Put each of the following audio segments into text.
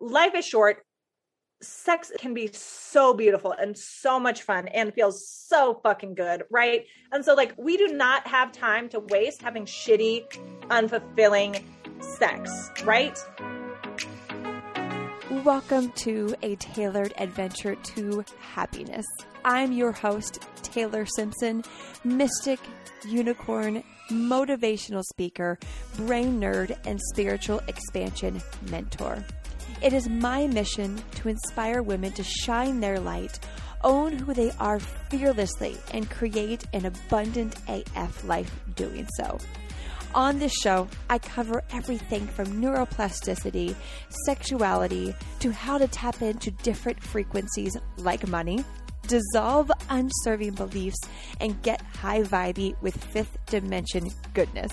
life is short. Sex can be so beautiful and so much fun and feels so fucking good, right? And so, like, we do not have time to waste having shitty, unfulfilling sex, right? Welcome to a tailored adventure to happiness. I'm your host, Taylor Simpson, mystic, unicorn, motivational speaker, brain nerd, and spiritual expansion mentor. It is my mission to inspire women to shine their light, own who they are fearlessly, and create an abundant AF life doing so. On this show, I cover everything from neuroplasticity, sexuality, to how to tap into different frequencies like money, dissolve unserving beliefs, and get high vibey with fifth dimension goodness.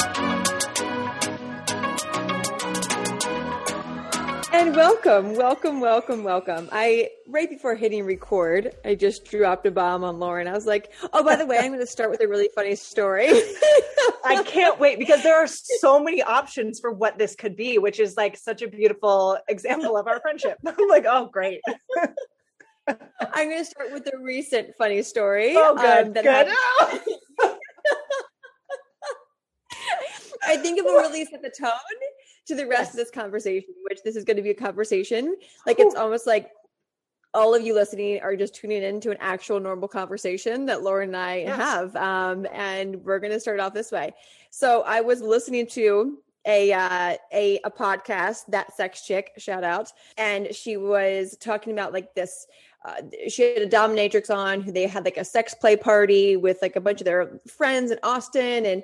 And welcome, welcome, welcome, welcome. I, right before hitting record, I just dropped a bomb on Lauren. I was like, oh, by the way, I'm going to start with a really funny story. I can't wait because there are so many options for what this could be, which is like such a beautiful example of our friendship. I'm like, oh, great. I'm going to start with a recent funny story. Oh, good. Um, that good. I think it will really set the tone to the rest yes. of this conversation, which this is going to be a conversation. Like it's almost like all of you listening are just tuning into an actual normal conversation that Lauren and I yes. have. Um, and we're going to start off this way. So I was listening to a uh, a a podcast that sex chick shout out and she was talking about like this uh, she had a dominatrix on who they had like a sex play party with like a bunch of their friends in Austin and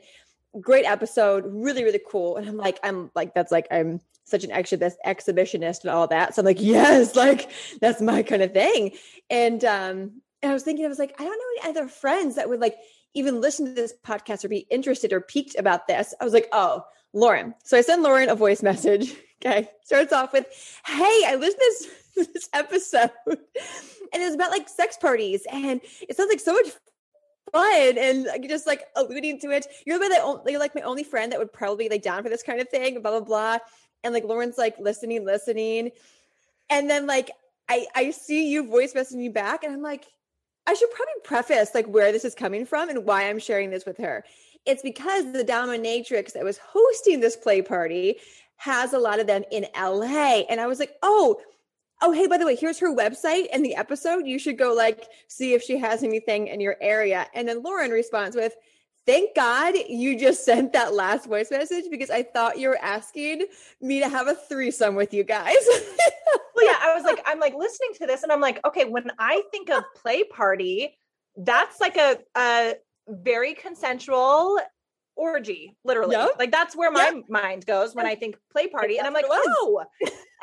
great episode, really, really cool. And I'm like, I'm like, that's like, I'm such an exhibit exhibitionist and all that. So I'm like, yes, like that's my kind of thing. And um, and I was thinking, I was like, I don't know any other friends that would like even listen to this podcast or be interested or piqued about this. I was like, oh, Lauren. So I send Lauren a voice message. Okay. Starts off with, Hey, I listened to this, this episode. And it was about like sex parties. And it sounds like so much fun and just like alluding to it. You're like, the, you're like my only friend that would probably be like down for this kind of thing, blah blah blah. And like Lauren's like listening, listening, and then like I I see you voice messaging me back, and I'm like, I should probably preface like where this is coming from and why I'm sharing this with her. It's because the dominatrix that was hosting this play party has a lot of them in LA, and I was like, oh oh hey by the way here's her website and the episode. You should go like see if she has anything in your area. And then lauren responds with thank god you just sent that last voice message because i thought you were asking me to have a threesome with you guys. Well yeah i was like i'm like listening to this and i'm like okay when i think of play party that's like a, a very consensual orgy, literally. Yep. Like that's where my yep. mind goes when I think play party. And I'm like, oh.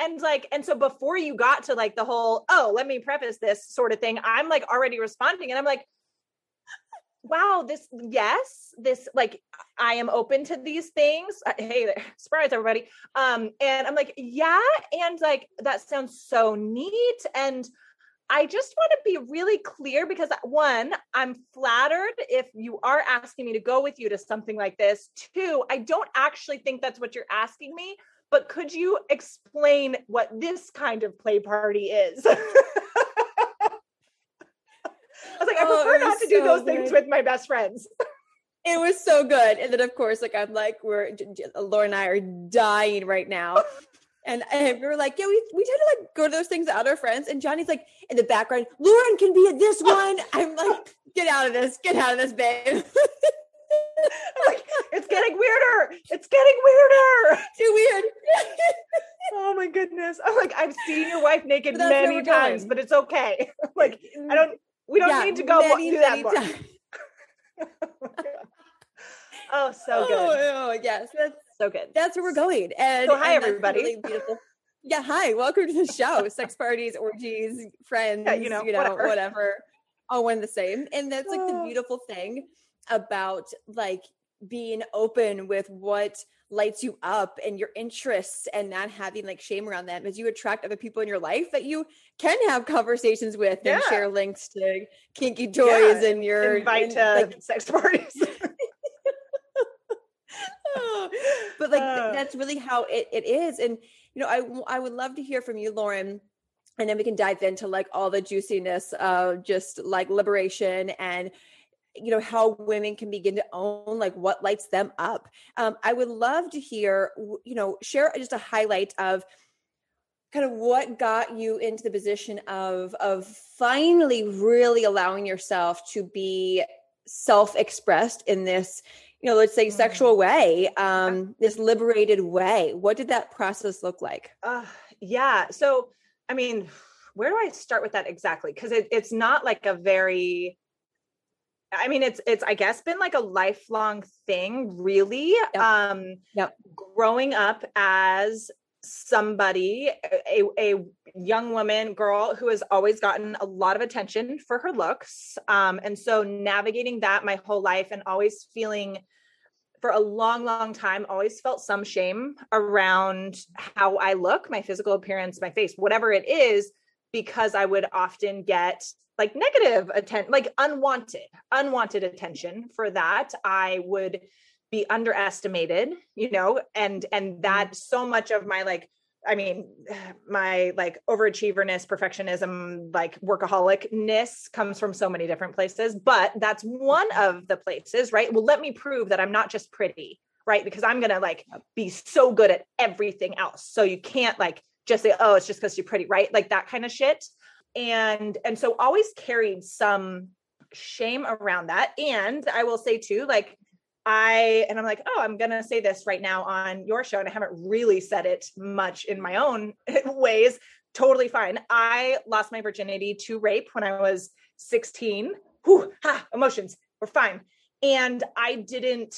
and like, and so before you got to like the whole, oh, let me preface this sort of thing, I'm like already responding. And I'm like, wow, this, yes, this, like, I am open to these things. Hey there, surprise everybody. Um, and I'm like, yeah. And like, that sounds so neat. And I just want to be really clear because one, I'm flattered if you are asking me to go with you to something like this. Two, I don't actually think that's what you're asking me, but could you explain what this kind of play party is? I was like, I oh, prefer not to so do those good. things with my best friends. it was so good. And then, of course, like I'm like, we're Laura and I are dying right now and, and we were like, yeah, we, we tend to like go to those things with other friends. And Johnny's like in the background, Lauren can be at this one. I'm like, get out of this, get out of this, babe. like, it's getting weirder. It's getting weirder. Too weird. oh my goodness. I'm like, I've seen your wife naked many times, going. but it's okay. like, I don't, we don't yeah, need to go many, do that more. oh, so good. Oh, oh yes. That's so good. That's where we're going. And so hi and everybody. Really beautiful. yeah, hi. Welcome to the show. Sex parties, orgies, friends, yeah, you know, you know, whatever. whatever. All one the same. And that's like the ah. beautiful thing about like being open with what lights you up and your interests and not having like shame around them as you attract other people in your life that you can have conversations with yeah. and share links to kinky toys yeah. and your invite to like, sex parties. But like uh. that's really how it, it is. And you know, I I would love to hear from you, Lauren and then we can dive into like all the juiciness of just like liberation and you know how women can begin to own like what lights them up um, i would love to hear you know share just a highlight of kind of what got you into the position of of finally really allowing yourself to be self-expressed in this you know let's say mm-hmm. sexual way um this liberated way what did that process look like uh, yeah so i mean where do i start with that exactly because it, it's not like a very I mean, it's it's I guess been like a lifelong thing, really. Yep. Um, yep. Growing up as somebody, a, a young woman, girl who has always gotten a lot of attention for her looks, um, and so navigating that my whole life and always feeling for a long, long time, always felt some shame around how I look, my physical appearance, my face, whatever it is, because I would often get like negative attention like unwanted unwanted attention for that i would be underestimated you know and and that mm-hmm. so much of my like i mean my like overachieverness perfectionism like workaholicness comes from so many different places but that's one mm-hmm. of the places right? Well let me prove that i'm not just pretty right? Because i'm gonna like be so good at everything else. So you can't like just say oh it's just because you're pretty right? Like that kind of shit. And and so always carried some shame around that. And i will say too like i and i'm like oh i'm gonna say this right now on your show and i haven't really said it much in my own ways. Totally fine. I lost my virginity to rape when i was 16 Whew, ha, emotions were fine. And i didn't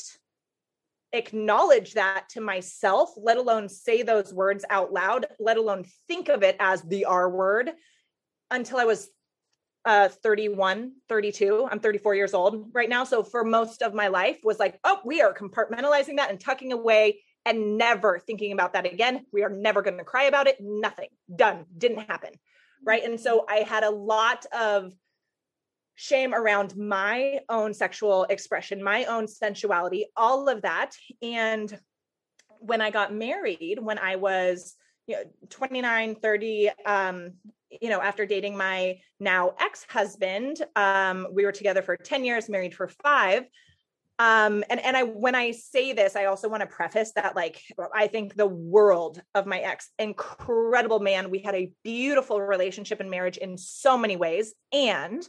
acknowledge that to myself let alone say those words out loud let alone think of it as the r word until I was uh 31 32 i'm 34 years old right now. So for most of my life was like oh we are compartmentalizing that and tucking away and never thinking about that again. We are never going to cry about it. Nothing. Done. Didn't happen. Right? And so i had a lot of shame around my own sexual expression my own sensuality all of that. And when i got married when i was you know 29 30 um you know, after dating my now ex-husband, um, we were together for 10 years, married for five. Um, and, and I, when I say this, I also want to preface that, like, I think the world of my ex, incredible man. We had a beautiful relationship and marriage in so many ways. And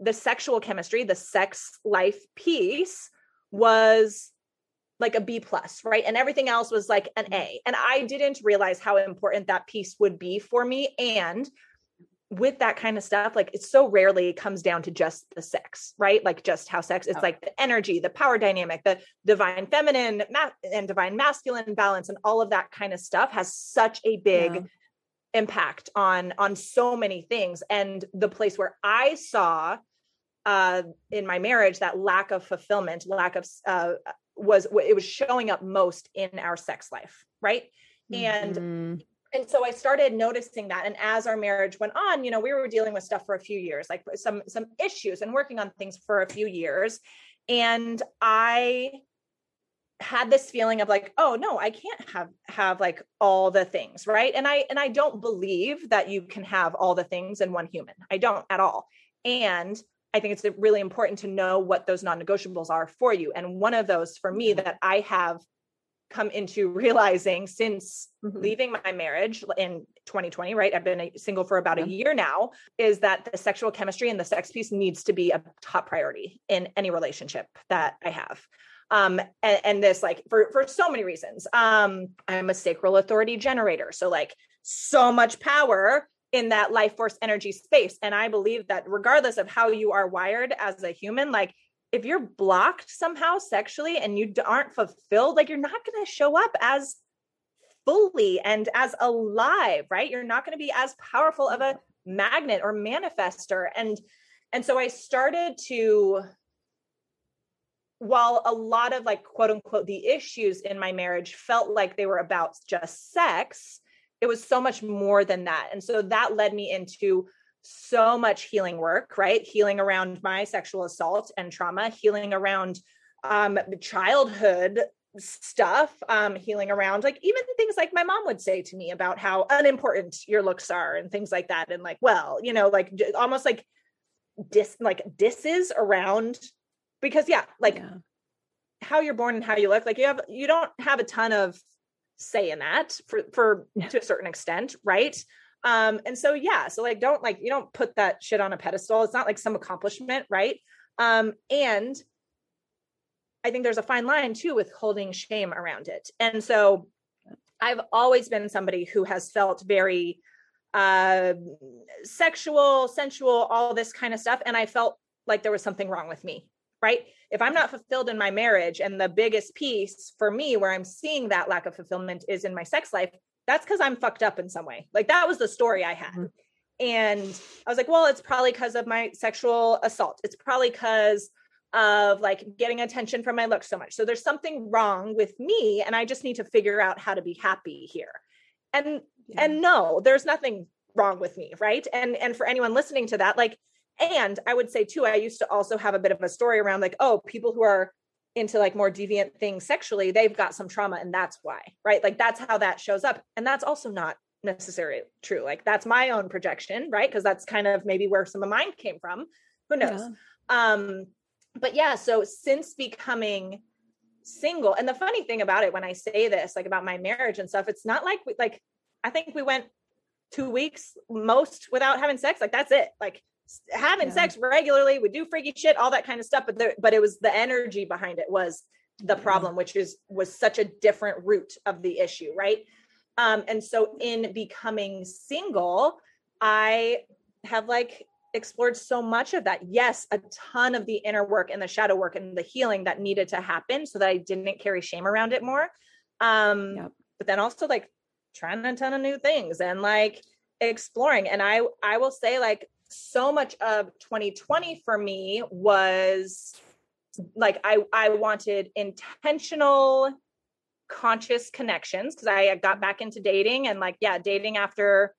the sexual chemistry, the sex life piece was like a B plus, right? And everything else was like an A. And I didn't realize how important that piece would be for me. And with that kind of stuff, like it so rarely comes down to just the sex, right? Like just how sex, it's oh. like the energy, the power dynamic, the divine feminine ma- and divine masculine balance, and all of that kind of stuff has such a big yeah. impact on on so many things. And the place where I saw uh, in my marriage that lack of fulfillment, lack of uh, was it was showing up most in our sex life right? And mm-hmm. and so i started noticing that and as our marriage went on you know we were dealing with stuff for a few years like some some issues and working on things for a few years. And i had this feeling of like oh no i can't have have like all the things right? And i and i don't believe that you can have all the things in one human. I don't at all. And I think it's really important to know what those non negotiables are for you. And one of those for me that I have come into realizing since mm-hmm. leaving my marriage in 2020, right? I've been a single for about yeah. a year now, is that the sexual chemistry and the sex piece needs to be a top priority in any relationship that I have. Um, and, and this like for for so many reasons. Um, I'm a sacral authority generator. So like so much power in that life force energy space. And I believe that regardless of how you are wired as a human, like if you're blocked somehow sexually and you aren't fulfilled, like you're not going to show up as fully and as alive, right? You're not going to be as powerful of a mm-hmm. magnet or manifester. And and so I started to while a lot of like quote unquote the issues in my marriage felt like they were about just sex, it was so much more than that. And so that led me into so much healing work, right? Healing around my sexual assault and trauma, healing around um, childhood stuff, um, healing around like even things like my mom would say to me about how unimportant your looks are and things like that. And like, well, you know, like almost like dis like disses around because yeah, like yeah. how you're born and how you look, like you have you don't have a ton of say in that for for yeah. to a certain extent, right? Um, and so yeah, so like don't like you don't put that shit on a pedestal. It's not like some accomplishment, right? Um, and I think there's a fine line too with holding shame around it. And so I've always been somebody who has felt very uh sexual, sensual, all this kind of stuff and I felt like there was something wrong with me, right? If I'm not fulfilled in my marriage and the biggest piece for me where I'm seeing that lack of fulfillment is in my sex life, that's cuz I'm fucked up in some way. Like that was the story I had. Mm-hmm. And I was like, well, it's probably because of my sexual assault. It's probably because of like getting attention from my looks so much. So there's something wrong with me and I just need to figure out how to be happy here. And yeah. and no, there's nothing wrong with me, right? And and for anyone listening to that like and I would say too I used to also have a bit of a story around like oh, people who are into like more deviant things sexually, they've got some trauma and that's why, right? Like that's how that shows up. And that's also not necessarily true. Like that's my own projection, right? Because that's kind of maybe where some of mine came from. Who knows? Yeah. Um but yeah, so since becoming single, and the funny thing about it, when I say this, like about my marriage and stuff, it's not like we, like I think we went two weeks most without having sex. Like that's it. Like having yeah. sex regularly, we do freaky shit, all that kind of stuff. But there, but it was the energy behind it was the problem, which is was such a different root of the issue, right? Um, and so in becoming single, I have like explored so much of that. Yes, a ton of the inner work and the shadow work and the healing that needed to happen so that I didn't carry shame around it more. Um, yep. but then also like trying a ton of new things and like exploring. And I I will say like so much of 2020 for me was like I I wanted intentional conscious connections because I got back into dating and like yeah, dating after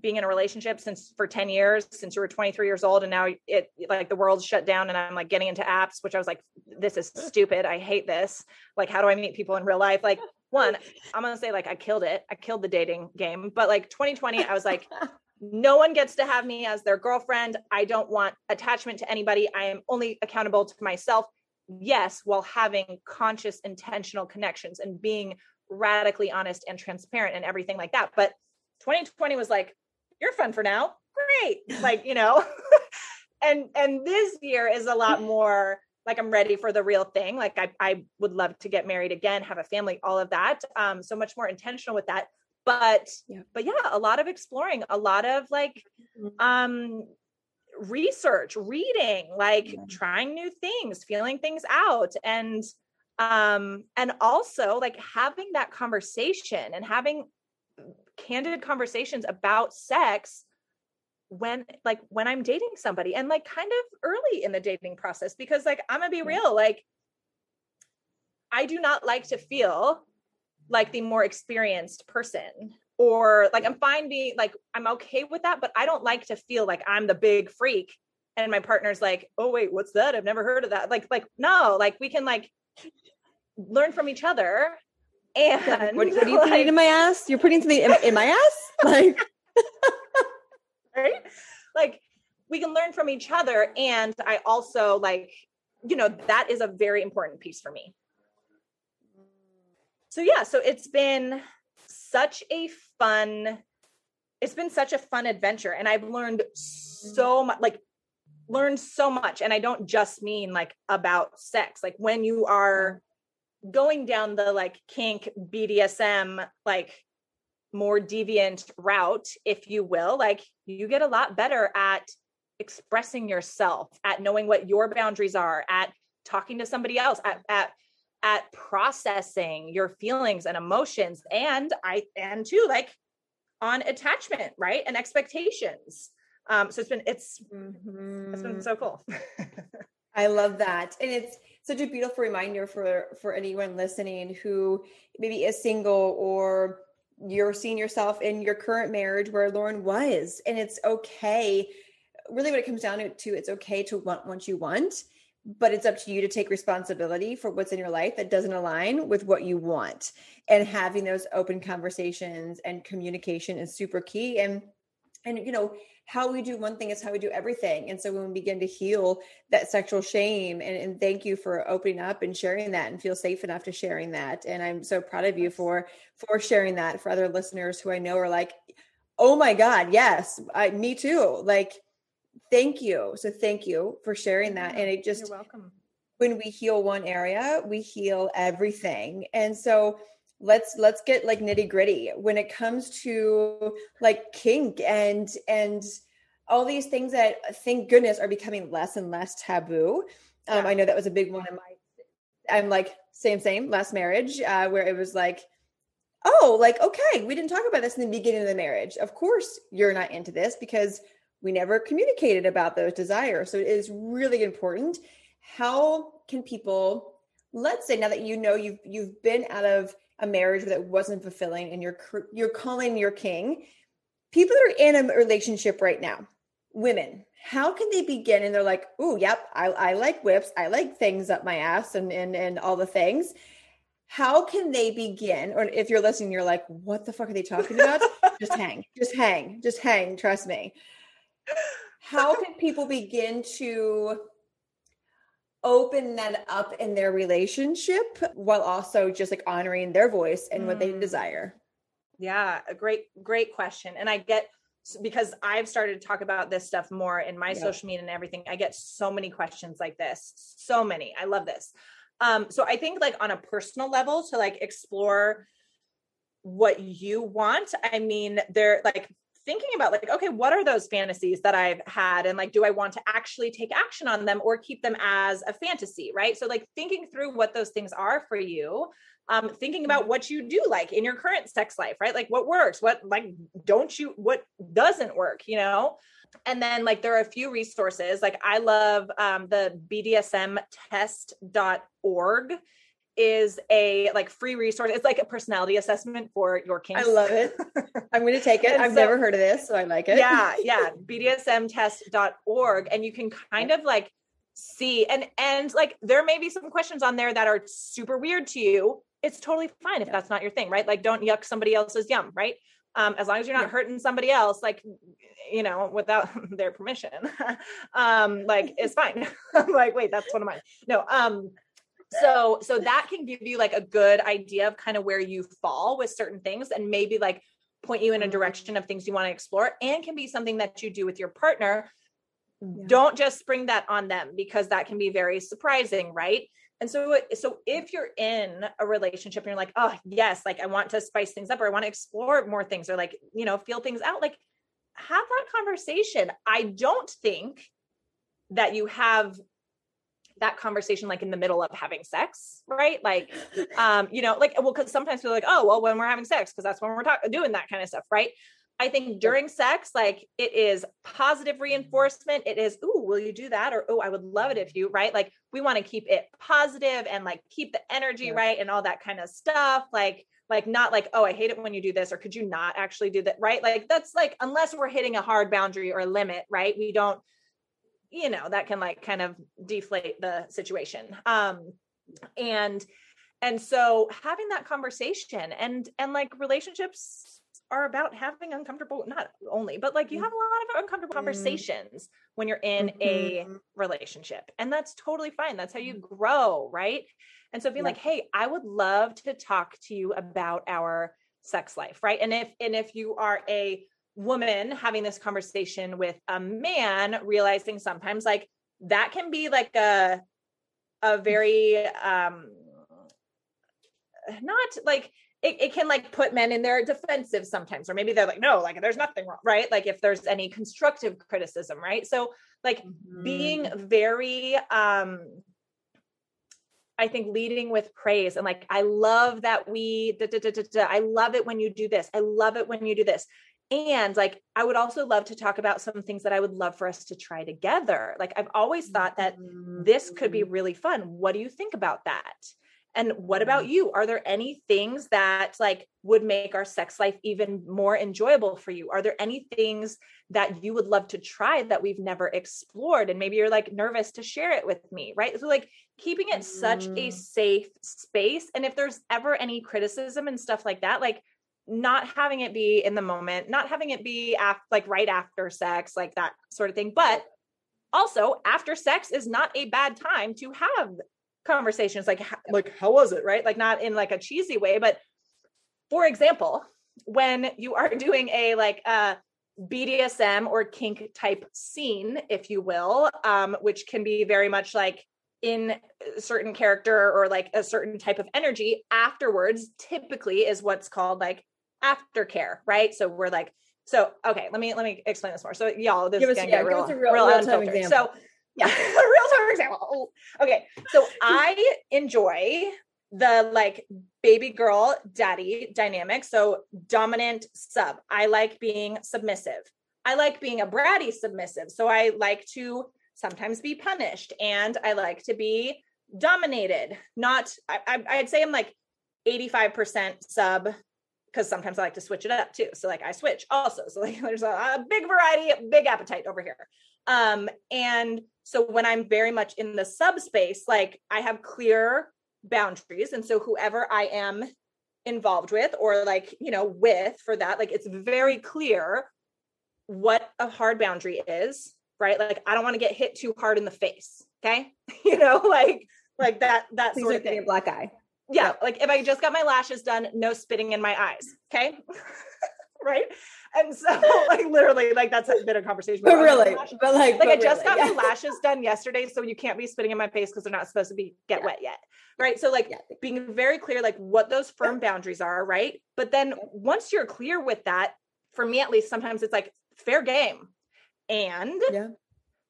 being in a relationship since for 10 years since you were 23 years old and now it like the world's shut down and i'm like getting into apps which i was like this is stupid. I hate this. Like how do i meet people in real life? Like one i'm gonna say like i killed it. I killed the dating game. But like 2020 i was like no one gets to have me as their girlfriend i don't want attachment to anybody i am only accountable to myself yes while having conscious intentional connections and being radically honest and transparent and everything like that but 2020 was like you're fun for now. Great. Like, you know, and and this year is a lot more like I'm ready for the real thing. Like I I would love to get married again, have a family, all of that. Um, so much more intentional with that. But yeah. but yeah, a lot of exploring, a lot of like mm-hmm. um research, reading, like yeah. trying new things, feeling things out and um and also like having that conversation and having candid conversations about sex when like when I'm dating somebody and like kind of early in the dating process because like I'm gonna be real like I do not like to feel like the more experienced person or like I'm fine being like I'm okay with that but I don't like to feel like I'm the big freak and my partner's like oh wait what's that I've never heard of that like like no like we can like learn from each other and what, what are you like, putting in my ass? You're putting something in, in my ass? Like, right? Like, we can learn from each other. And I also like, you know, that is a very important piece for me. So, yeah, so it's been such a fun, it's been such a fun adventure. And I've learned mm-hmm. so much, like, learned so much. And I don't just mean like about sex, like, when you are going down the like kink BDSM like more deviant route if you will like you get a lot better at expressing yourself at knowing what your boundaries are at talking to somebody else at at at processing your feelings and emotions and i and too like on attachment right and expectations. Um so it's been it's mm-hmm. it's been so cool. I love that and it's such a beautiful reminder for for anyone listening who maybe is single or you're seeing yourself in your current marriage where Lauren was and it's okay. Really what it comes down to it's okay to want what you want but it's up to you to take responsibility for what's in your life that doesn't align with what you want. And having those open conversations and communication is super key. And and you know how we do one thing is how we do everything. And so when we begin to heal that sexual shame and, and thank you for opening up and sharing that and feel safe enough to sharing that. And i'm so proud of you for for sharing that for other listeners who i know are like oh my god yes I, me too. Like thank you. So thank you for sharing that. And it just, You're welcome. When we heal one area, we heal everything. And so let's let's get like nitty gritty when it comes to like kink and and all these things that thank goodness are becoming less and less taboo. Um, I know that was a big one in my. I'm like same same last marriage uh, where it was like oh like okay we didn't talk about this in the beginning of the marriage of course you're not into this because we never communicated about those desires. So it is really important. How can people, let's say now that you know you've you've been out of a marriage that wasn't fulfilling and you're you're calling your king, people that are in a relationship right now, women, how can they begin and they're like, oh, yep, I, I like whips, I like things up my ass and and and all the things. How can they begin? Or if you're listening, you're like, what the fuck are they talking about? just hang, just hang, just hang, trust me how can people begin to open that up in their relationship while also just like honoring their voice and what they mm. desire? Yeah, a great, great question. And I get because I've started to talk about this stuff more in my social media and everything. I get so many questions like this. So many. I love this. Um, so I think like on a personal level to like explore what you want. I mean, there like thinking about like okay what are those fantasies that i've had? And like do i want to actually take action on them or keep them as a fantasy right? So like thinking through what those things are for you um thinking about what you do like in your current sex life right? Like what works? What like don't you what doesn't work you know? And then like there are a few resources. Like i love um the bdsmtest.org is a like free resource. It's like a personality assessment for your kinks. I love it. I'm going to take it. I've so, never heard of this, so I like it. Yeah, yeah. BDSMtest.org. And you can kind of like see and and like there may be some questions on there that are super weird to you. It's totally fine if yeah. that's not your thing, right? Like don't yuck somebody else's yum, right? Um, as long as you're not yeah. hurting somebody else, like you know, without their permission, um, like it's fine. I'm like, wait, that's one of mine. No, um, so so that can give you like a good idea of kind of where you fall with certain things and maybe like point you in a mm-hmm. direction of things you want to explore and can be something that you do with your partner yeah. don't just spring that on them because that can be very surprising right and so so if you're in a relationship and you're like oh yes like i want to spice things up or i want to explore more things or like you know feel things out like have that conversation i don't think that you have that conversation like in the middle of having sex, right? Like, um, you know, like, well, because sometimes people are like, oh, well, when we're having sex, because that's when we're talking, doing that kind of stuff, right? I think during sex, like it is positive reinforcement. It is, ooh, will you do that? Or, oh, I would love it if you, right? Like we want to keep it positive and like keep the energy yeah. right and all that kind of stuff. Like, like not like, oh, I hate it when you do this, or could you not actually do that? Right. Like that's like, unless we're hitting a hard boundary or a limit, right? We don't you know that can like kind of deflate the situation um and and so having that conversation and and like relationships are about having uncomfortable not only but like you have a lot of uncomfortable mm-hmm. conversations when you're in mm-hmm. a relationship and that's totally fine that's how you mm-hmm. grow right and so being like hey i would love to talk to you about our sex life right and if and if you are a woman having this conversation with a man realizing sometimes like that can be like a a very um not like it, it can like put men in their defensive sometimes or maybe they're like no like there's nothing wrong right like if there's any constructive criticism right so like mm-hmm. being very um I think leading with praise and like, I love that we, da, da, da, I love it when you do this. I love it when you do this and like i would also love to talk about some things that i would love for us to try together. Like i've always thought that this could be mm-hmm. really fun. What do you think about that? And what about mm-hmm. you? Are there any things that like would make our sex life even more enjoyable for you? Are there any things that you would love to try that we've never explored? And maybe you're like nervous to share it with me right? So like keeping it such a mm-hmm. safe space. And if there's ever any criticism and stuff like that like not having it be in the moment, not having it be af- like right after sex, like that sort of thing. But also, after sex is not a bad time to have conversations like like how was it, right? Like not in like a cheesy way, but for example, when you are doing a like a BDSM or kink type scene, if you will, um, which can be very much like in a certain character or like a certain type of energy afterwards typically is what's called like aftercare, right? So we're like, so okay, let me let me explain this more. So y'all, this give is us, yeah, get real, real, real, real unfiltered. Example. So yeah, real time example. Okay, so I enjoy the like baby girl daddy dynamic. So dominant sub. I like being submissive. I like being a bratty submissive. So I like to sometimes be punished and I like to be dominated. Not, I, I'd say I'm like 85% sub, because sometimes I like to switch it up too. So like I switch also. So like there's a, a big variety, big appetite over here. Um, and so when I'm very much in the subspace, like I have clear boundaries. And so whoever I am involved with or like, you know, with for that, like it's very clear what a hard boundary is, right? Like I don't want to get hit too hard in the face. Okay. you know, like like that that Please sort of thing. black eye yeah, like if I just got my lashes done, no spitting in my eyes. Okay. right. And so like literally like that's a bit of conversation. But really, but like, like but I just really, got yeah. my lashes done yesterday. So you can't be spitting in my face because they're not supposed to be get yeah. wet yet. Right. So like yeah. being very clear, like what those firm boundaries are. Right. But then once you're clear with that, for me at least, sometimes it's like fair game. And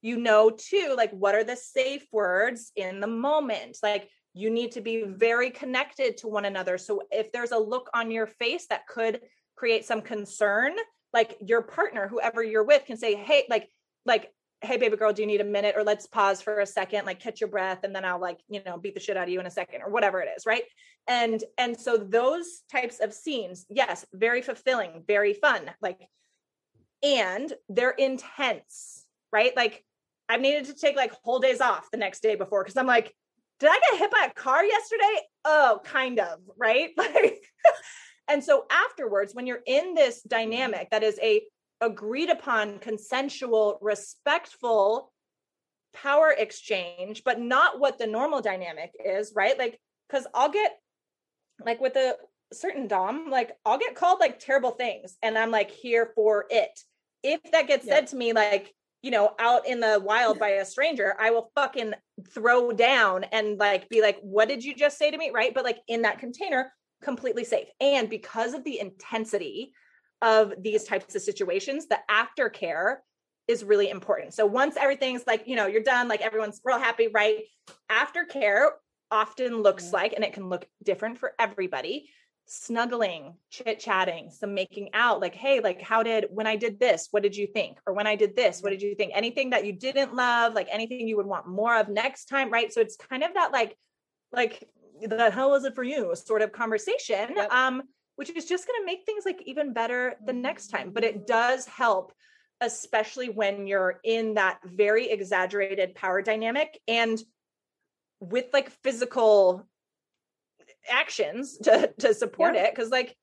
you know too, like what are the safe words in the moment? Like you need to be very connected to one another. So if there's a look on your face that could create some concern, like your partner, whoever you're with, can say, "Hey, like, like." hey baby girl do you need a minute or let's pause for a second like catch your breath and then i'll like you know beat the shit out of you in a second or whatever it is right and and so those types of scenes yes very fulfilling very fun like and they're intense right like i've needed to take like whole days off the next day before because i'm like did I get hit by a car yesterday? Oh, kind of, right? Like, and so afterwards, when you're in this dynamic that is a agreed upon, consensual, respectful power exchange, but not what the normal dynamic is, right? Like, because I'll get like with a certain Dom, like I'll get called like terrible things, and I'm like here for it. If that gets yeah. said to me, like you know, out in the wild by a stranger, I will fucking throw down and like be like, what did you just say to me? Right. But like in that container, completely safe. And because of the intensity of these types of situations, the aftercare is really important. So once everything's like, you know, you're done, like everyone's real happy, right? Aftercare often looks like, and it can look different for everybody, snuggling, chit chatting, some making out, like, hey, like, how did, when I did this, what did you think? Or when I did this, what did you think? Anything that you didn't love, like anything you would want more of next time, right? So it's kind of that, like, like, the hell was it for you sort of conversation, yep. um, which is just going to make things like even better the next time. But it does help, especially when you're in that very exaggerated power dynamic and with like physical actions to to support yeah. it because like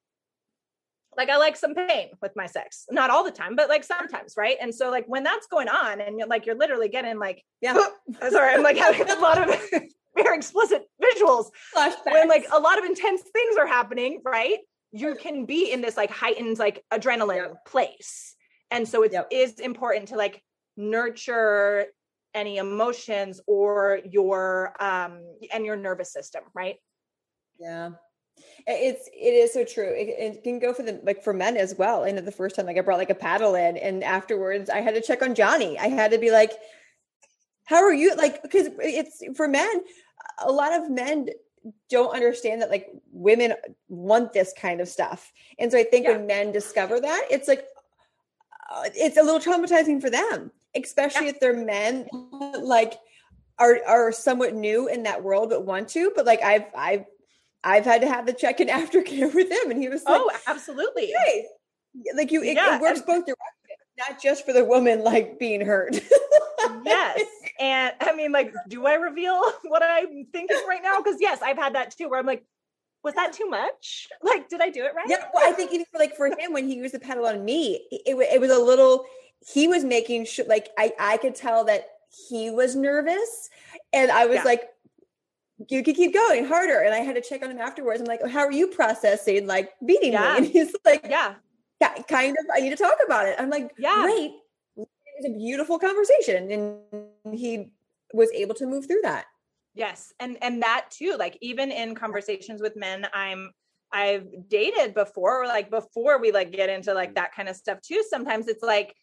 like I like some pain with my sex. Not all the time, but like sometimes, right? And so like when that's going on and you're like you're literally getting like yeah. sorry, I'm like having a lot of very explicit visuals. Flashbacks. When like a lot of intense things are happening, right? You can be in this like heightened like adrenaline yep. place. And so it yep. is important to like nurture any emotions or your um and your nervous system, right? Yeah. It's it is so true. It, it, can go for the like for men as well. I know the first time like I brought like a paddle in, and afterwards I had to check on Johnny. I had to be like, "How are you?" Like because it's for men. A lot of men don't understand that like women want this kind of stuff, and so I think yeah. when men discover that, it's like, uh, it's a little traumatizing for them, especially yeah. if they're men like are are somewhat new in that world but want to. But like I've I've I've had to have the check in aftercare with him, and he was like, "Oh, absolutely." Okay. Like you, it, yeah, it works and- both directions, not just for the woman like being hurt. yes. And I mean, like, do I reveal what I'm thinking right now? Because yes, I've had that too, where I'm like, was that too much? Like, did I do it right? Yeah. Well, I think even for like for him, when he used the paddle on me, it, it was a little. He was making sure, like, I I could tell that he was nervous, and I was yeah. like, you could keep going harder. And I had to check on him afterwards. I'm like, oh, how are you processing like beating yeah. me? And he's like, yeah, kind of, I need to talk about it. I'm like, yeah, great. It was a beautiful conversation. And he was able to move through that. Yes. And, and that too, like even in conversations with men, I'm, I've dated before, or like before we like get into like that kind of stuff too. Sometimes it's like,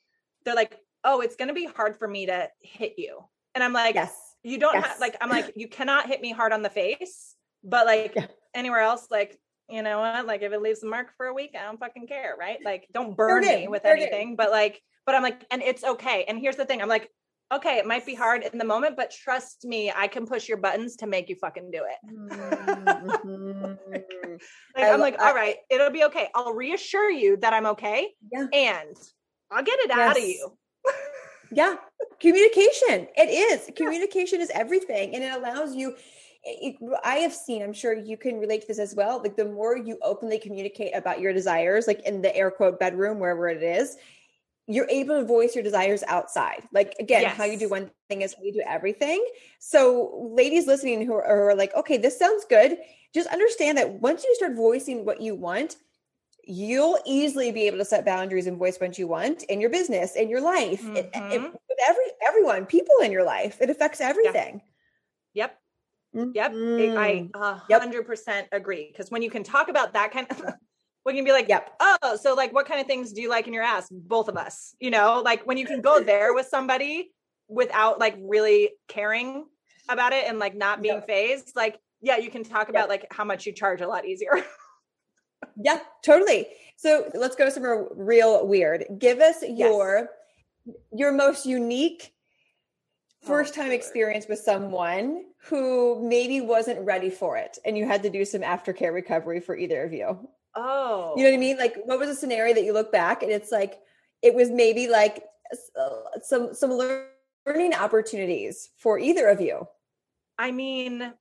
they're like, oh, it's going to be hard for me to hit you. And I'm like, yes you don't yes. have like i'm like you cannot hit me hard on the face but like yeah. anywhere else like you know what like if it leaves a mark for a week i don't fucking care right like don't burn me with anything but like but i'm like and it's okay and here's the thing i'm like okay it might be hard in the moment but trust me i can push your buttons to make you fucking do it mm-hmm. like i'm like all right it'll be okay i'll reassure you that i'm okay yeah. and i'll get it yes. out of you yeah communication it is communication is everything and it allows you it, I have seen, I'm sure you can relate to this as well. Like the more you openly communicate about your desires, like in the air quote bedroom, wherever it is, you're able to voice your desires outside. Like again, yes. how you do one thing is how you do everything. So, ladies listening who are, who are like, okay, this sounds good. Just understand that once you start voicing what you want, you'll easily be able to set boundaries and voice what you want in your business, in your life, mm-hmm. it, it, with every everyone, people in your life. It affects everything. Yeah. Yep. Yep. Mm-hmm. I hundred percent agree. Because when you can talk about that kind of we can be like, yep. Oh, so like what kind of things do you like in your ass? Both of us, you know, like when you can go there with somebody without like really caring about it and like not being yep. fazed, like, yeah, you can talk about like how much you charge a lot easier. Yeah, totally. So let's go somewhere real weird. Give us your yes. your most unique oh, first time experience with someone who maybe wasn't ready for it and you had to do some aftercare recovery for either of you. Oh. You know what I mean? Like what was a scenario that you look back and it's like it was maybe like uh, some some learning opportunities for either of you. I mean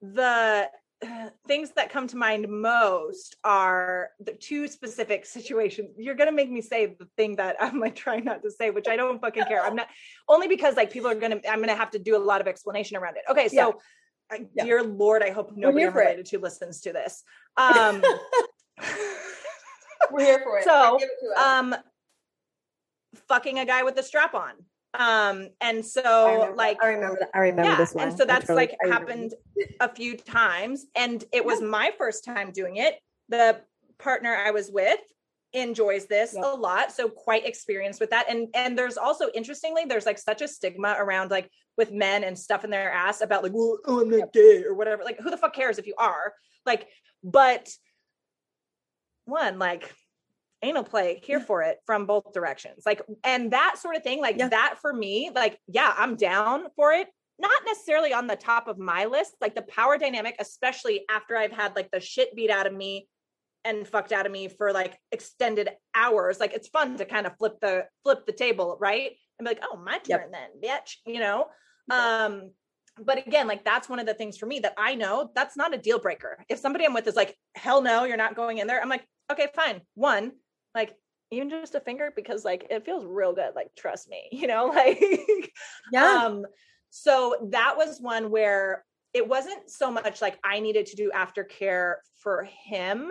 the things that come to mind most are the two specific situations. You're gonna make me say the thing that I'm like trying not to say, which I don't fucking care. I'm not only because like people are gonna I'm gonna have to do a lot of explanation around it. Okay, so yeah. Yeah. dear Lord, I hope nobody related to listens to this. Um We're here for it. So um fucking a guy with a strap on um and so I like i remember that. i remember yeah, this one. and so that's totally, like happened a few times and it was yeah. my first time doing it. The partner i was with enjoys this a lot so quite experienced with that and and there's also interestingly there's like such a stigma around like with men and stuff in their ass about like well oh i'm not gay or whatever like who the fuck cares if you are? Like but one like anal play here for it from both directions. Like and that sort of thing like yeah. that for me like yeah i'm down for it. Not necessarily on the top of my list like the power dynamic especially after i've had like the shit beat out of me and fucked out of me for like extended hours. Like it's fun to kind of flip the flip the table right? And be like oh my turn yep. then bitch you know? Um but again like that's one of the things for me that i know that's not a deal breaker. If somebody i'm with is like hell no you're not going in there i'm like okay fine. One like even just a finger because like it feels real good like trust me you know like yeah. um so that was one where it wasn't so much like i needed to do aftercare for him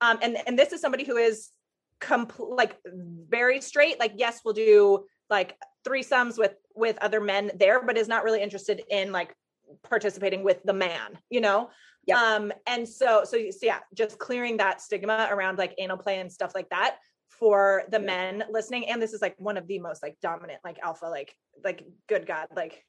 um and and this is somebody who is complete like very straight like yes we'll do like threesomes with with other men there but is not really interested in like participating with the man you know Yep. Um, and so, so, so yeah, just clearing that stigma around like anal play and stuff like that for the men listening. And this is like one of the most like dominant, like alpha, like, like good God, like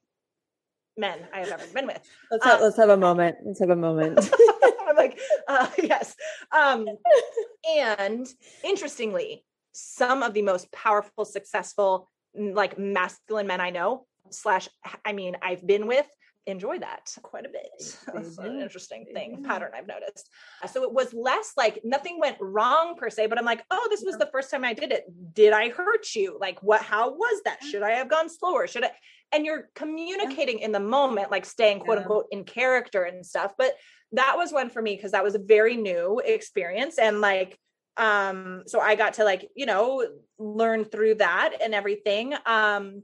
men I have ever been with. Let's have, um, let's have a moment. Let's have a moment. I'm like, uh, yes. Um, and interestingly, some of the most powerful, successful, like masculine men I know, slash, I mean, I've been with enjoy that quite a bit. That's an interesting thing, pattern I've noticed. So it was less like nothing went wrong per se, but I'm like, oh, this was the first time I did it. Did I hurt you? Like, what, how was that? Should I have gone slower? Should I? And you're communicating in the moment, like staying quote unquote in character and stuff. But that was one for me because that was a very new experience. And like, um, so I got to like, you know, learn through that and everything. Um,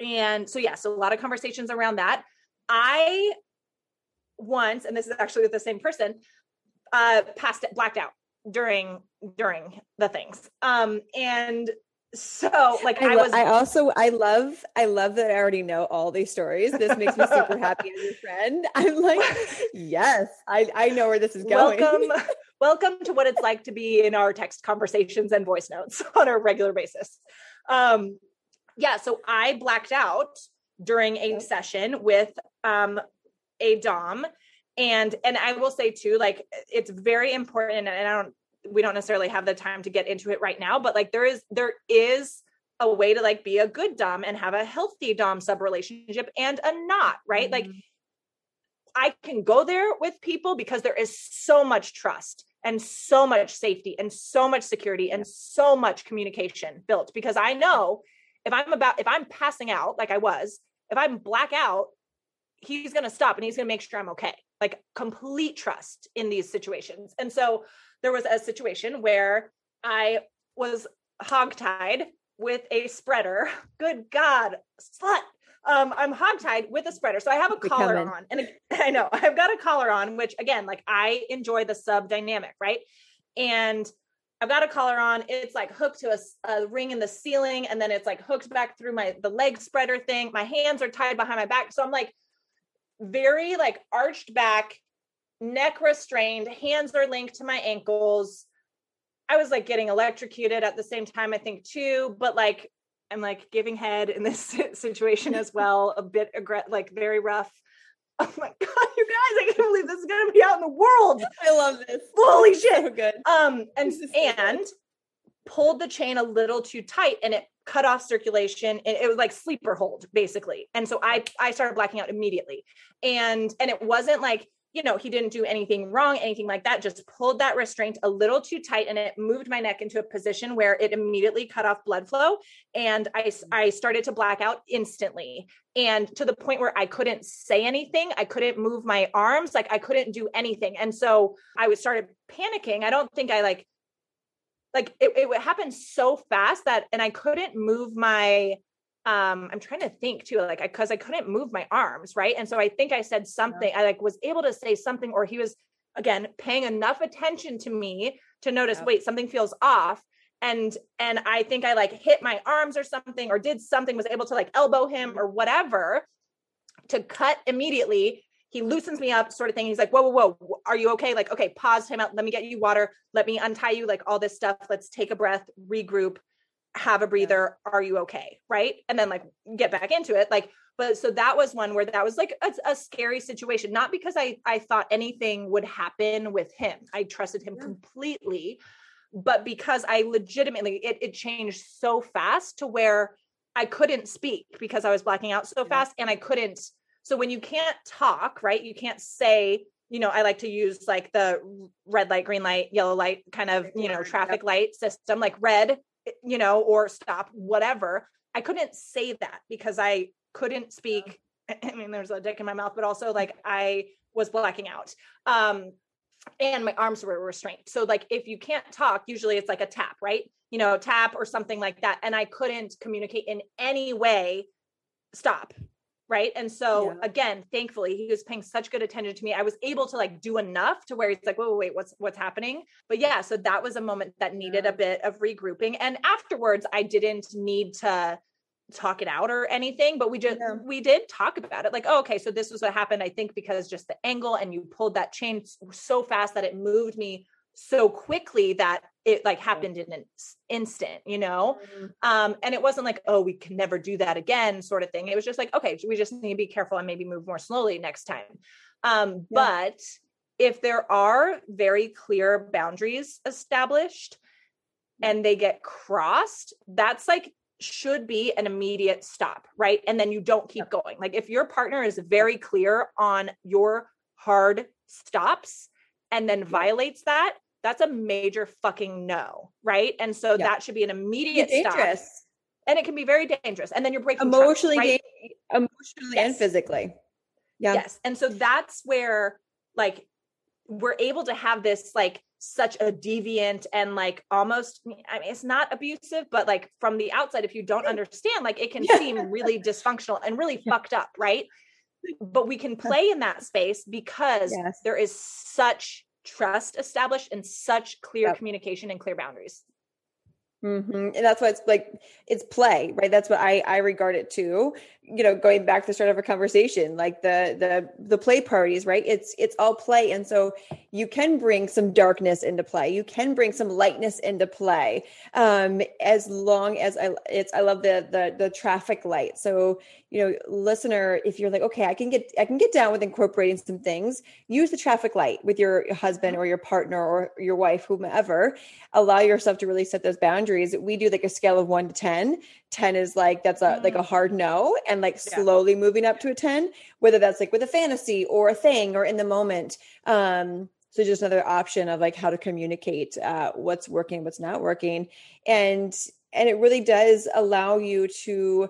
and so yeah, so a lot of conversations around that I once, and this is actually with the same person, uh, passed it, blacked out during during the things. Um, and so like I, I, was I also I love I love that I already know all these stories. This makes me super happy as your friend. I'm like, yes, I, I know where this is going. Welcome, welcome to what it's like to be in our text conversations and voice notes on a regular basis. Um yeah, so I blacked out during a session with um a dom. And and i will say too like it's very important and i don't we don't necessarily have the time to get into it right now but like there is there is a way to like be a good dom and have a healthy dom sub relationship and a not right? Mm-hmm. like i can go there with people because there is so much trust and so much safety and so much security and so much communication built because i know if I'm about if I'm passing out like I was, if I'm black out, he's going to stop and he's going to make sure I'm okay. Like complete trust in these situations. And so there was a situation where I was hogtied with a spreader. Good God, slut. Um, I'm hogtied with a spreader. So I have a collar on. And I know I've got a collar on, which again, like I enjoy the sub dynamic, right? And I've got a collar on. It's like hooked to a, a, ring in the ceiling, and then it's like hooked back through my the leg spreader thing. My hands are tied behind my back, so I'm like very like arched back, neck restrained, hands are linked to my ankles. I was like getting electrocuted at the same time, I think too, but like I'm like giving head in this situation as well, a bit aggressive, like very rough. Oh my god, you guys! I can't believe this is gonna be out in the world. I love this. Holy shit! So good. Um, and and pulled the chain a little too tight, and it cut off circulation. And it was like sleeper hold, basically. And so I I started blacking out immediately, and and it wasn't like you know, he didn't do anything wrong, anything like that, just pulled that restraint a little too tight and it moved my neck into a position where it immediately cut off blood flow. And I, I started to black out instantly. And to the point where I couldn't say anything, I couldn't move my arms, like I couldn't do anything. And so I was started panicking. I don't think I like, like it, it happened so fast that, and I couldn't move my um i'm trying to think too like I because I, I, couldn't move my arms right? And so i think i said something yeah. i like was able to say something or he was again paying enough attention to me to notice yeah. wait something feels off. And and i think i like hit my arms or something or did something was able to like elbow him or whatever to cut immediately. He loosens me up sort of thing. He's like whoa whoa whoa are you okay? Like okay pause him out. Let me get you water. Let me untie you like all this stuff. Let's take a breath regroup have a breather are you okay right and then like get back into it like but so that was one where that was like a, a scary situation not because i i thought anything would happen with him i trusted him yeah. completely but because i legitimately it, it changed so fast to where i couldn't speak because i was blacking out so yeah. fast and i couldn't so when you can't talk right you can't say you know, I like to use like the red light, green light, yellow light kind of, you know, traffic light system, like red you know, or stop, whatever. I couldn't say that because I couldn't speak. I mean, there's a dick in my mouth, but also like I was blacking out. Um, and my arms were restrained. So like if you can't talk, usually it's like a tap, right? You know, tap or something like that. And I couldn't communicate in any way. Stop right and so yeah. again thankfully he was paying such good attention to me i was able to like do enough to where he's like wait, wait what's what's happening but yeah so that was a moment that needed yeah. a bit of regrouping and afterwards i didn't need to talk it out or anything but we just yeah. we did talk about it like oh, okay so this was what happened i think because just the angle and you pulled that chain so fast that it moved me so quickly that it like happened in an instant you know mm-hmm. um and it wasn't like oh we can never do that again sort of thing it was just like okay we just need to be careful and maybe move more slowly next time um yeah. but if there are very clear boundaries established and they get crossed, that's like should be an immediate stop, right? And then you don't keep going. Like if your partner is very clear on your hard stops and then violates that, that's a major fucking no, right? And so that should be an immediate stop. And it can be very dangerous. And then you're breaking emotionally, trust, right? emotionally yes. and physically. Yeah. Yes. And so that's where like we're able to have this like such a deviant and like almost I mean it's not abusive, but like from the outside, if you don't understand, like it can yeah. seem really dysfunctional and really yeah. fucked up, right? But we can play in that space because yes. there is such trust established and such clear yep. communication and clear boundaries. Mm-hmm. And that's why it's like it's play, right? That's what I I regard it too. You know, going back to the start of a conversation, like the the the play parties, right? It's it's all play, and so you can bring some darkness into play. You can bring some lightness into play, um, as long as I it's I love the the the traffic light. So you know, listener, if you're like, okay, I can get I can get down with incorporating some things. Use the traffic light with your husband or your partner or your wife, whomever. Allow yourself to really set those boundaries. We do like a scale of one to 10. 10 is like that's a like a mm. hard no, and like yeah. slowly moving up to a 10, whether that's like with a fantasy or a thing or in the moment. Um, so just another option of like how to communicate uh, what's working, what's not working, and and it really does allow you to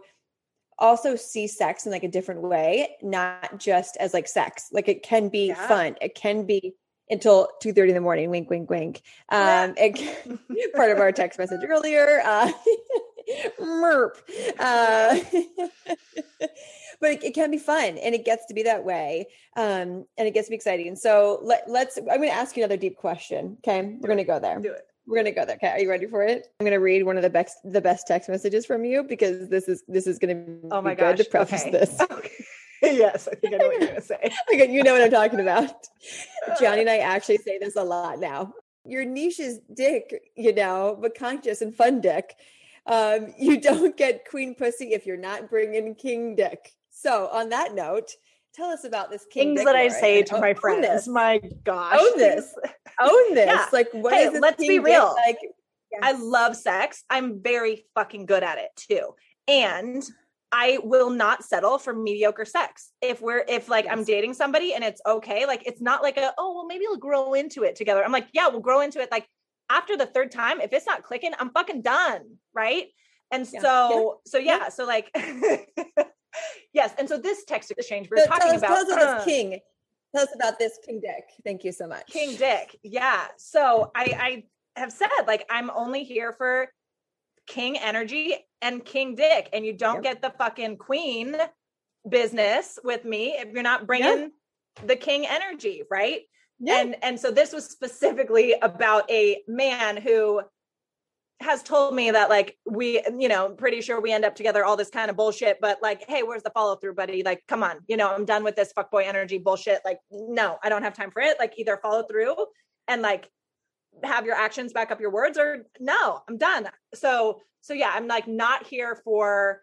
also see sex in like a different way, not just as like sex. Like it can be yeah. fun. It can be until 2 30 in the morning. Wink, wink, wink. Um, it, part of our text message earlier. Uh, merp. Uh, but it, it, can be fun and it gets to be that way. Um, and it gets to be exciting. So let, let's, I'm going to ask you another deep question. Okay. We're going to go there. Do it. We're gonna go there. Okay, are you ready for it? I'm gonna read one of the best the best text messages from you because this is this is gonna be oh my good gosh. to preface okay. this. Okay. yes, I think I know what you're gonna say. okay, you know what I'm talking about. Johnny and I actually say this a lot now. Your niche is dick, you know, but conscious and fun dick. Um, you don't get queen pussy if you're not bringing king dick. So on that note, tell us about this King things that I say to my friends. This. My gosh, own this, own this. Yeah. Like, what hey, let's be real. Like, yes. I love sex. I'm very fucking good at it too, and I will not settle for mediocre sex. If we're if like yes. I'm dating somebody and it's okay, like it's not like a oh well maybe we'll grow into it together. I'm like yeah we'll grow into it. Like after the third time, if it's not clicking, I'm fucking done, right? And yeah. so yeah. so yeah, so like yes. And so this text exchange we're so talking us, about. Tell us uh, King. Tell us about this King Dick. Thank you so much. King Dick. Yeah. So I, I have said like I'm only here for King energy and King Dick, and you don't yep. get the fucking Queen business with me if you're not bringing yep. the King energy, right? Yeah. And and so this was specifically about a man who has told me that like we you know pretty sure we end up together all this kind of bullshit but like hey where's the follow through buddy? Like come on you know i'm done with this fuckboy energy bullshit. Like no i don't have time for it. Like either follow through and like have your actions back up your words or no i'm done. So so yeah i'm like not here for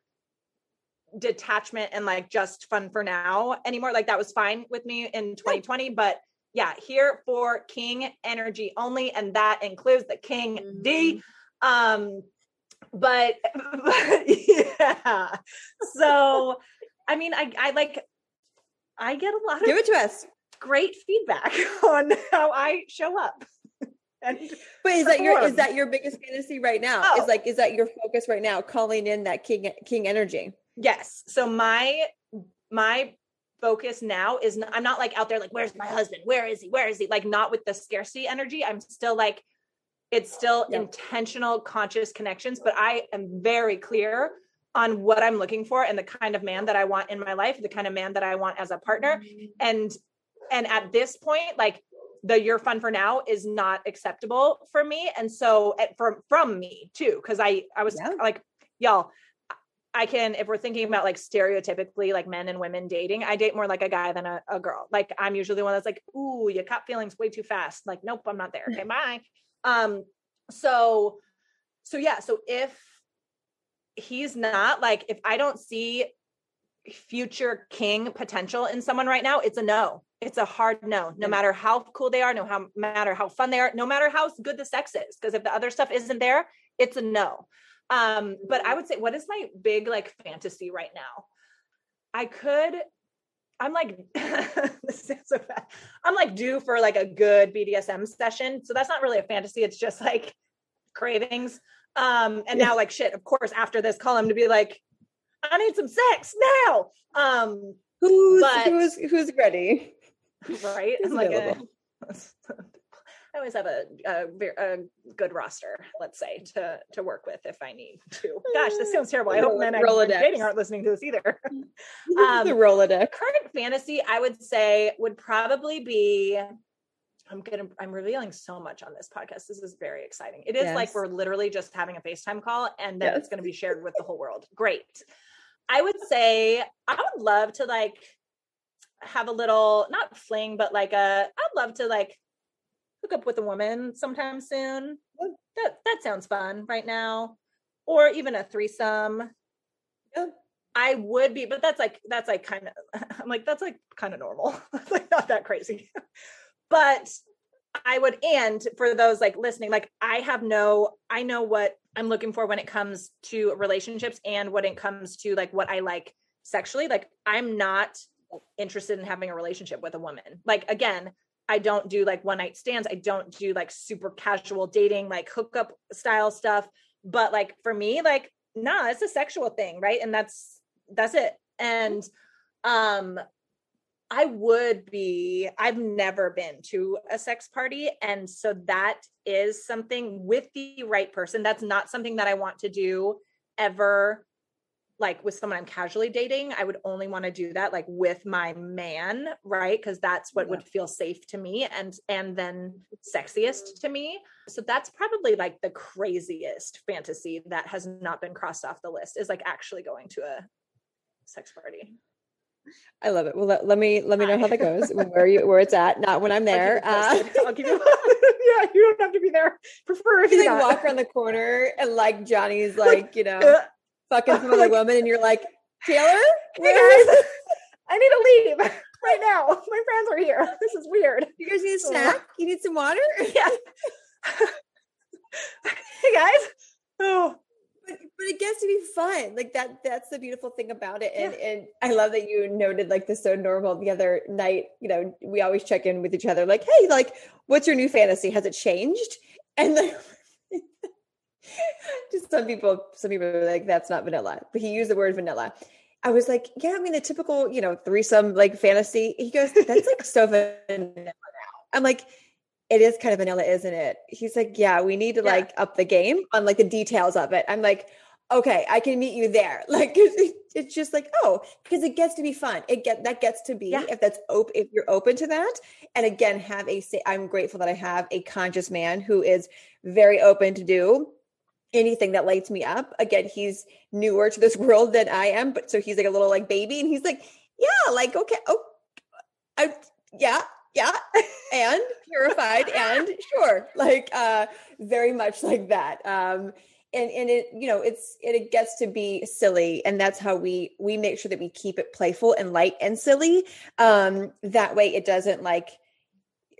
detachment and like just fun for now anymore. Like that was fine with me in 2020 but yeah here for king energy only and that includes the king d um, but, but yeah. So, I mean, I, I like, I get a lot of give it to us. Great feedback on how I show up. and but is that your is that your biggest fantasy right now? Oh. Is like is that your focus right now? Calling in that king king energy. Yes. So my my focus now is not, I'm not like out there like where's my husband? Where is he? Where is he? Like not with the scarcity energy. I'm still like it's still intentional conscious connections but i am very clear on what i'm looking for and the kind of man that i want in my life the kind of man that i want as a partner mm-hmm. and and at this point like the you're fun for now is not acceptable for me and so from from me too because i i was yeah. like y'all I can, if we're thinking about like stereotypically like men and women dating, I date more like a guy than a, a girl. Like I'm usually the one that's like, ooh, you caught feelings way too fast. Like, nope, I'm not there. Okay, bye. Um, so so yeah, so if he's not like if I don't see future king potential in someone right now, it's a no. It's a hard no. No matter how cool they are, no how matter how fun they are, no matter how good the sex is. Because if the other stuff isn't there, it's a no. Um, but I would say, what is my big like fantasy right now? I could, I'm like, this sounds so bad. I'm like due for like a good BDSM session. So that's not really a fantasy. It's just like cravings. Um, and yeah. now like shit, of course, after this call, I'm to be like, I need some sex now. Um, who's but, who's who's ready? Right? Who's like a, I always have a, a, a, good roster, let's say, to to work with if I need to. Gosh, this sounds terrible. I hope men I'm dating aren't listening to this either. um, the Rolodex. Current fantasy, I would say, would probably be. I'm gonna. I'm revealing so much on this podcast. This is very exciting. It is yes. like we're literally just having a FaceTime call, and then yes. it's going to be shared with the whole world. Great. I would say I would love to like have a little not fling, but like a. I'd love to like hook up with a woman sometime soon. That that sounds fun right now. Or even a threesome. Yeah. I would be, but that's like that's like kind of I'm like that's like kind of normal. That's like not that crazy. but I would and for those like listening, like I have no I know what I'm looking for when it comes to relationships and when it comes to like what I like sexually. Like I'm not interested in having a relationship with a woman. Like again, I don't do like one night stands. I don't do like super casual dating, like hookup style stuff. But like for me, like, nah, it's a sexual thing, right? And that's that's it. And um I would be, I've never been to a sex party. And so that is something with the right person. That's not something that I want to do ever like with someone I'm casually dating, I would only want to do that like with my man, right? Because that's what yeah. would feel safe to me and and then sexiest to me. So that's probably like the craziest fantasy that has not been crossed off the list is like actually going to a sex party. I love it. Well, let, let me let me know how that goes. where you where it's at, not when I'm there. I'll keep, uh, I'll keep you. yeah, you don't have to be there. Prefer if you like walk around the corner and like Johnny's like you know fucking some other woman and you're like, Taylor, hey guys, I need to leave right now. My friends are here. This is weird. You guys need a snack? You need some water? Yeah. hey guys. Oh. But, but it gets to be fun. Like that that's the beautiful thing about it. And yeah. and I love that you noted like the so normal the other night, you know, we always check in with each other, like, hey, like, what's your new fantasy? Has it changed? And then just some people, some people are like, that's not vanilla. But he used the word vanilla. I was like, yeah, I mean, the typical, you know, threesome like fantasy. He goes, that's like so vanilla now. I'm like, it is kind of vanilla, isn't it? He's like, yeah, we need to yeah. like up the game on like the details of it. I'm like, okay, I can meet you there. Like, it's just like, oh, because it gets to be fun. It get that gets to be yeah. if that's open, if you're open to that. And again, have a say. I'm grateful that I have a conscious man who is very open to do anything that lights me up. Again, he's newer to this world than I am, but so he's like a little like baby and he's like, yeah, like, okay, oh, I, yeah, yeah, and purified and sure, like, uh, very much like that. Um, and and it you know it's it, it gets to be silly and that's how we we make sure that we keep it playful and light and silly um that way it doesn't like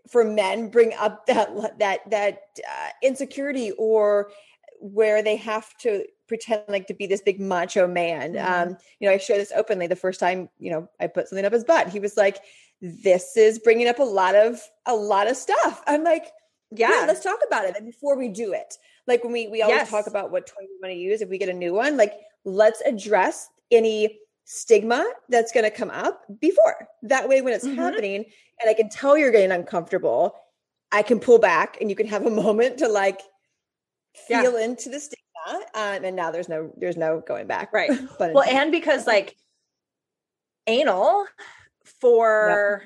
for men bring up that that that uh, insecurity or where they have to pretend like to be this big macho man. Mm-hmm. Um, you know, I share this openly the first time, you know, I put something up his butt. He was like, this is bringing up a lot of a lot of stuff. I'm like, yeah, yeah let's talk about it And before we do it. Like when we we always yes. talk about what toy we want to use if we get a new one, like let's address any stigma that's going to come up before. That way when it's mm-hmm. happening and I can tell you're getting uncomfortable, I can pull back and you can have a moment to like feel yeah. into the stigma um, and now there's no there's no going back right but well and because like anal for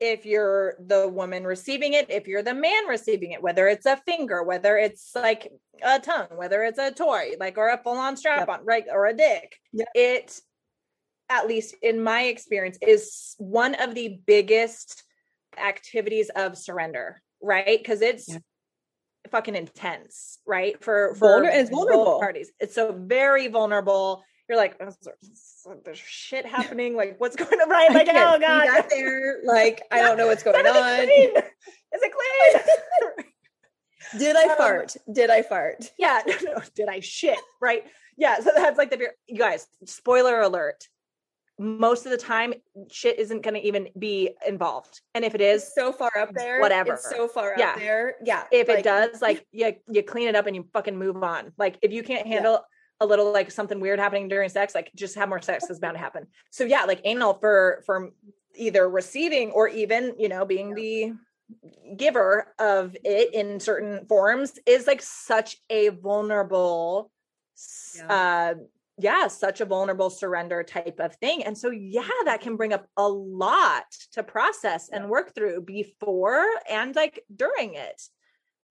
yep. if you're the woman receiving it if you're the man receiving it whether it's a finger whether it's like a tongue whether it's a toy like or a full-on strap on right or a dick yep. it at least in my experience is one of the biggest activities of surrender right because it's yeah fucking intense, right? For for Vulner- it's vulnerable parties. It's so very vulnerable. You're like, oh, there's shit happening. Like, what's going on? Right? Like, oh god, got there. Like, I don't know what's going on. Is it clean? Did I um, fart? Did I fart? Yeah. No, no, did I shit? Right. Yeah. So that's like the you guys. Spoiler alert. Most of the time, shit isn't going to even be involved, and if it is, it's so far up there, whatever. It's so far yeah. up there. Yeah. If like, it does, like you you clean it up and you fucking move on. Like if you can't handle. Yeah a little like something weird happening during sex, like just have more sex is bound to happen. So yeah, like anal for for either receiving or even, you know, being the giver of it in certain forms is like such a vulnerable yeah. uh yeah such a vulnerable surrender type of thing and so yeah that can bring up a lot to process and work through before and like during it.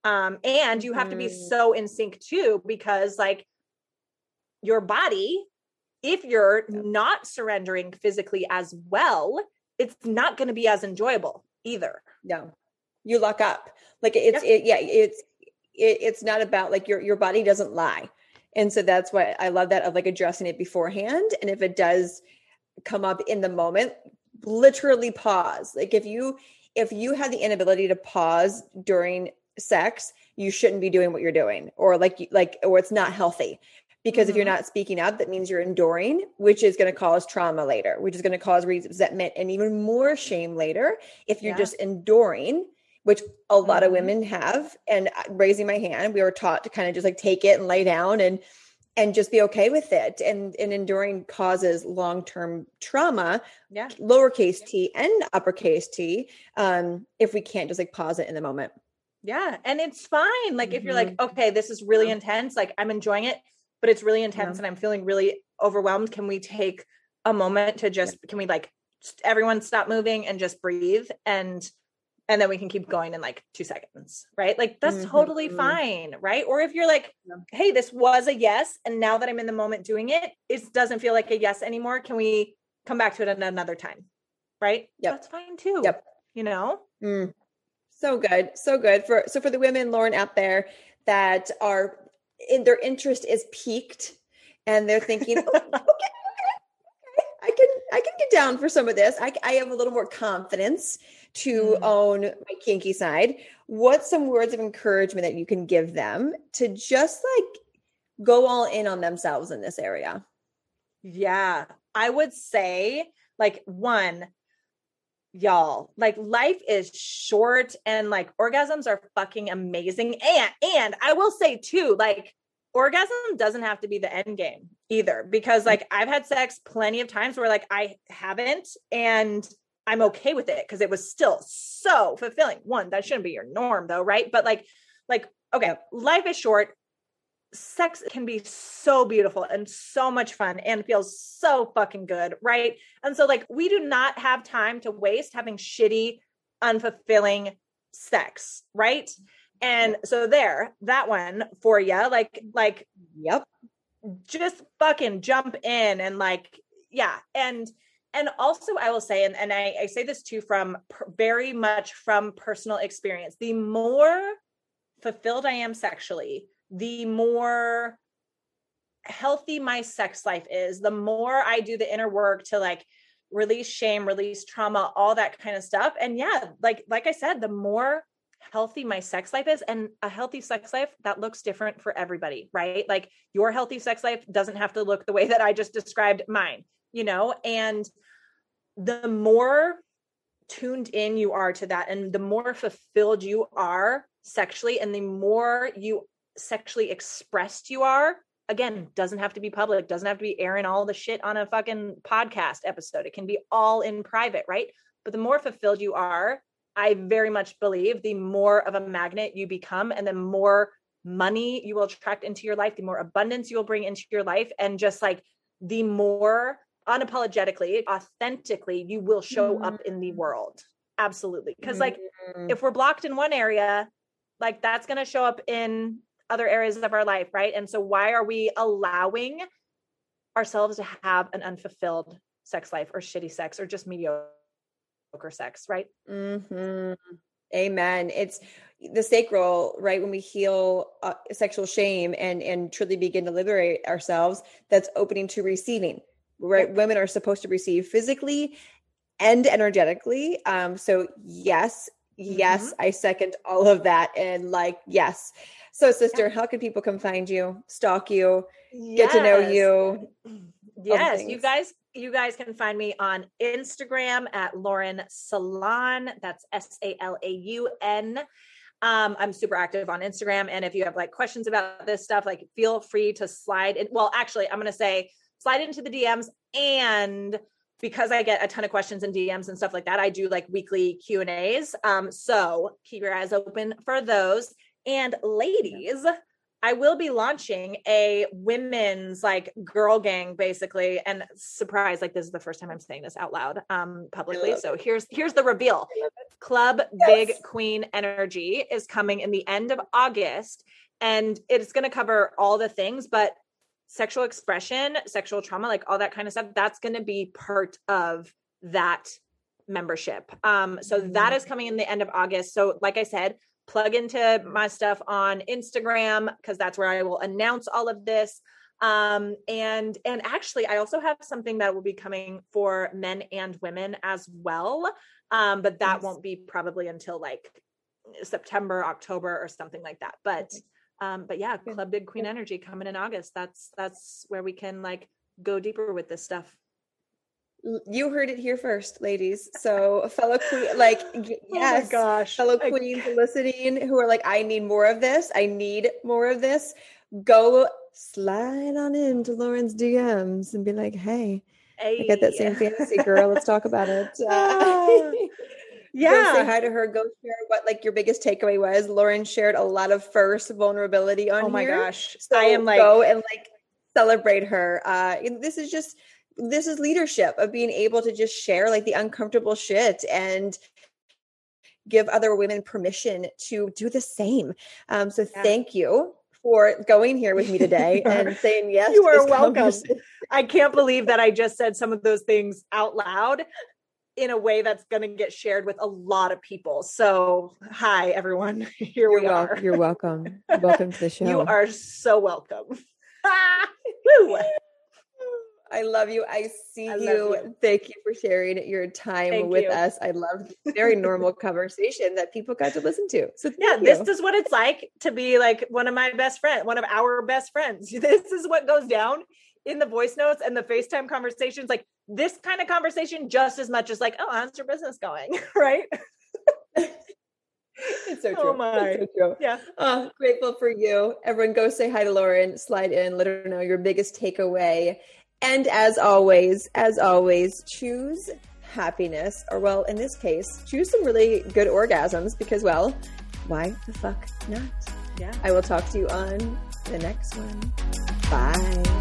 Um and you have to be mm-hmm. so in sync too because like your body if you're not surrendering physically as well it's not going to be as enjoyable either. Yeah you lock up. Like it's yeah. It, yeah it's it, it's not about like your your body doesn't lie and so that's why i love that of like addressing it beforehand and if it does come up in the moment literally pause like if you if you have the inability to pause during sex you shouldn't be doing what you're doing or like like or it's not healthy because mm-hmm. if you're mm-hmm. not speaking up that means you're enduring which is going to cause trauma later which is going to cause resentment and even more shame later if you're yeah. just enduring which a lot mm-hmm. of women have and raising my hand we were taught to kind of just like take it and lay down and and just be okay with it and and enduring causes long-term trauma yeah lowercase t and uppercase t um if we can't just like pause it in the moment yeah and it's fine like mm-hmm. if you're like mm-hmm. okay this is really intense like i'm enjoying it but it's really intense yeah. and I'm feeling really overwhelmed. Can we take a moment to just, can we like, everyone stop moving and just breathe and and then we can keep going in like two seconds right? Like that's mm-hmm. totally mm-hmm. fine right? Or if you're like hey this was a yes and now that i'm in the moment doing it it doesn't feel like a yes anymore can we come back to it at another time? Right? Yeah that's fine too yep. you know? Mm. so good so good for so for the women lauren out there that are in their interest is peaked and they're thinking, oh, okay, okay, I can get down for some of this. I, I have a little more confidence to mm. own my kinky side. What's some words of encouragement that you can give them to just like go all in on themselves in this area? Yeah, I would say like one, y'all like life is short and like orgasms are fucking amazing and and i will say too like orgasm doesn't have to be the end game either because mm. like i've had sex plenty of times where like i haven't and i'm okay with it because it was still so fulfilling one that shouldn't be your norm though right but like like okay life is short sex can be so beautiful and so much fun and feels so fucking good, right? And so like we do not have time to waste having shitty, unfulfilling sex, right? And so there, that one for you, like like yep. Just fucking jump in and like yeah, and and also I will say and and I I say this too from per, very much from personal experience. The more fulfilled I am sexually, the more healthy my sex life is, the more I do the inner work to like release shame, release trauma, all that kind of stuff. And yeah, like like I said, the more healthy my sex life is and a healthy sex life that looks different for everybody, right? Like your healthy sex life doesn't have to look the way that I just described mine, you know? And the more tuned in you are to that and the more fulfilled you are sexually and the more you sexually expressed you are again doesn't have to be public doesn't have to be airing all the shit on a fucking podcast episode it can be all in private right but the more fulfilled you are i very much believe the more of a magnet you become and the more money you will attract into your life the more abundance you will bring into your life and just like the more unapologetically authentically you will show mm-hmm. up in the world absolutely because like mm-hmm. if we're blocked in one area like that's going to show up in other areas of our life, right? And so why are we allowing ourselves to have an unfulfilled sex life or shitty sex or just mediocre sex, right? Mm-hmm. Amen. It's the sacral, right? When we heal uh, sexual shame and and truly begin to liberate ourselves, that's opening to receiving. Right? Yep. Women are supposed to receive physically and energetically. Um, so yes, Yes, mm-hmm. I second all of that. And like, yes. So, sister, yeah. how can people come find you, stalk you, yes. get to know you? Yes, you guys, you guys can find me on Instagram at Lauren Salaun. That's S A L A U N. Um, I'm super active on Instagram. And if you have like questions about this stuff, like feel free to slide it. Well, actually, I'm going to say slide into the DMs and because I get a ton of questions and DMs and stuff like that, I do like weekly Q and A's. Um, so keep your eyes open for those. And ladies, I will be launching a women's like girl gang basically. And surprise like this is the first time I'm saying this out loud um publicly. So here's here's the reveal. Club yes. Big Queen Energy is coming in the end of August and it's going to cover all the things but sexual expression sexual trauma like all that kind of stuff that's going to be part of that membership. Um so mm-hmm. that is coming in the end of August. So like I said plug into my stuff on Instagram because that's where I will announce all of this. Um, and and actually, I also have something that will be coming for men and women as well. Um, but that yes. won't be probably until like September, October, or something like that. But um, but yeah, Club Big Queen Energy coming in August. That's that's where we can like go deeper with this stuff you heard it here first, ladies. So fellow queen, like yes, oh gosh, fellow queens listening who are like, I need more of this. I need more of this. Go slide on into Lauren's DMs and be like, Hey, hey. I get that same fantasy, girl. Let's talk about it. Uh, yeah. Go say hi to her. Go share what like your biggest takeaway was. Lauren shared a lot of first vulnerability on. Oh my here. gosh, so I am like go and like celebrate her. Uh, this is just this is leadership of being able to just share like the uncomfortable shit and give other women permission to do the same. Um, so yeah. thank you for going here with me today and saying yes. You are welcome. I can't believe that I just said some of those things out loud in a way that's going to get shared with a lot of people. So, hi everyone. Here you're we wel- are. You're welcome. welcome to the show. You are so welcome. I love you. I see I you. you. Thank you for sharing your time Thank with you. us. I love very normal conversation that people got to listen to. So yeah, you. this is what it's like to be like one of my best friends, one of our best friends. This is what goes down in the voice notes and the FaceTime conversations. Like this kind of conversation, just as much as like, oh, how's your business going? right. it's so oh true. Oh my. It's so true. Yeah. Oh, grateful for you. Everyone go say hi to Lauren, slide in, let her know your biggest takeaway. And as always, as always, choose happiness, or well, in this case, choose some really good orgasms because, well, why the fuck not? Yeah. I will talk to you on the next one. Bye.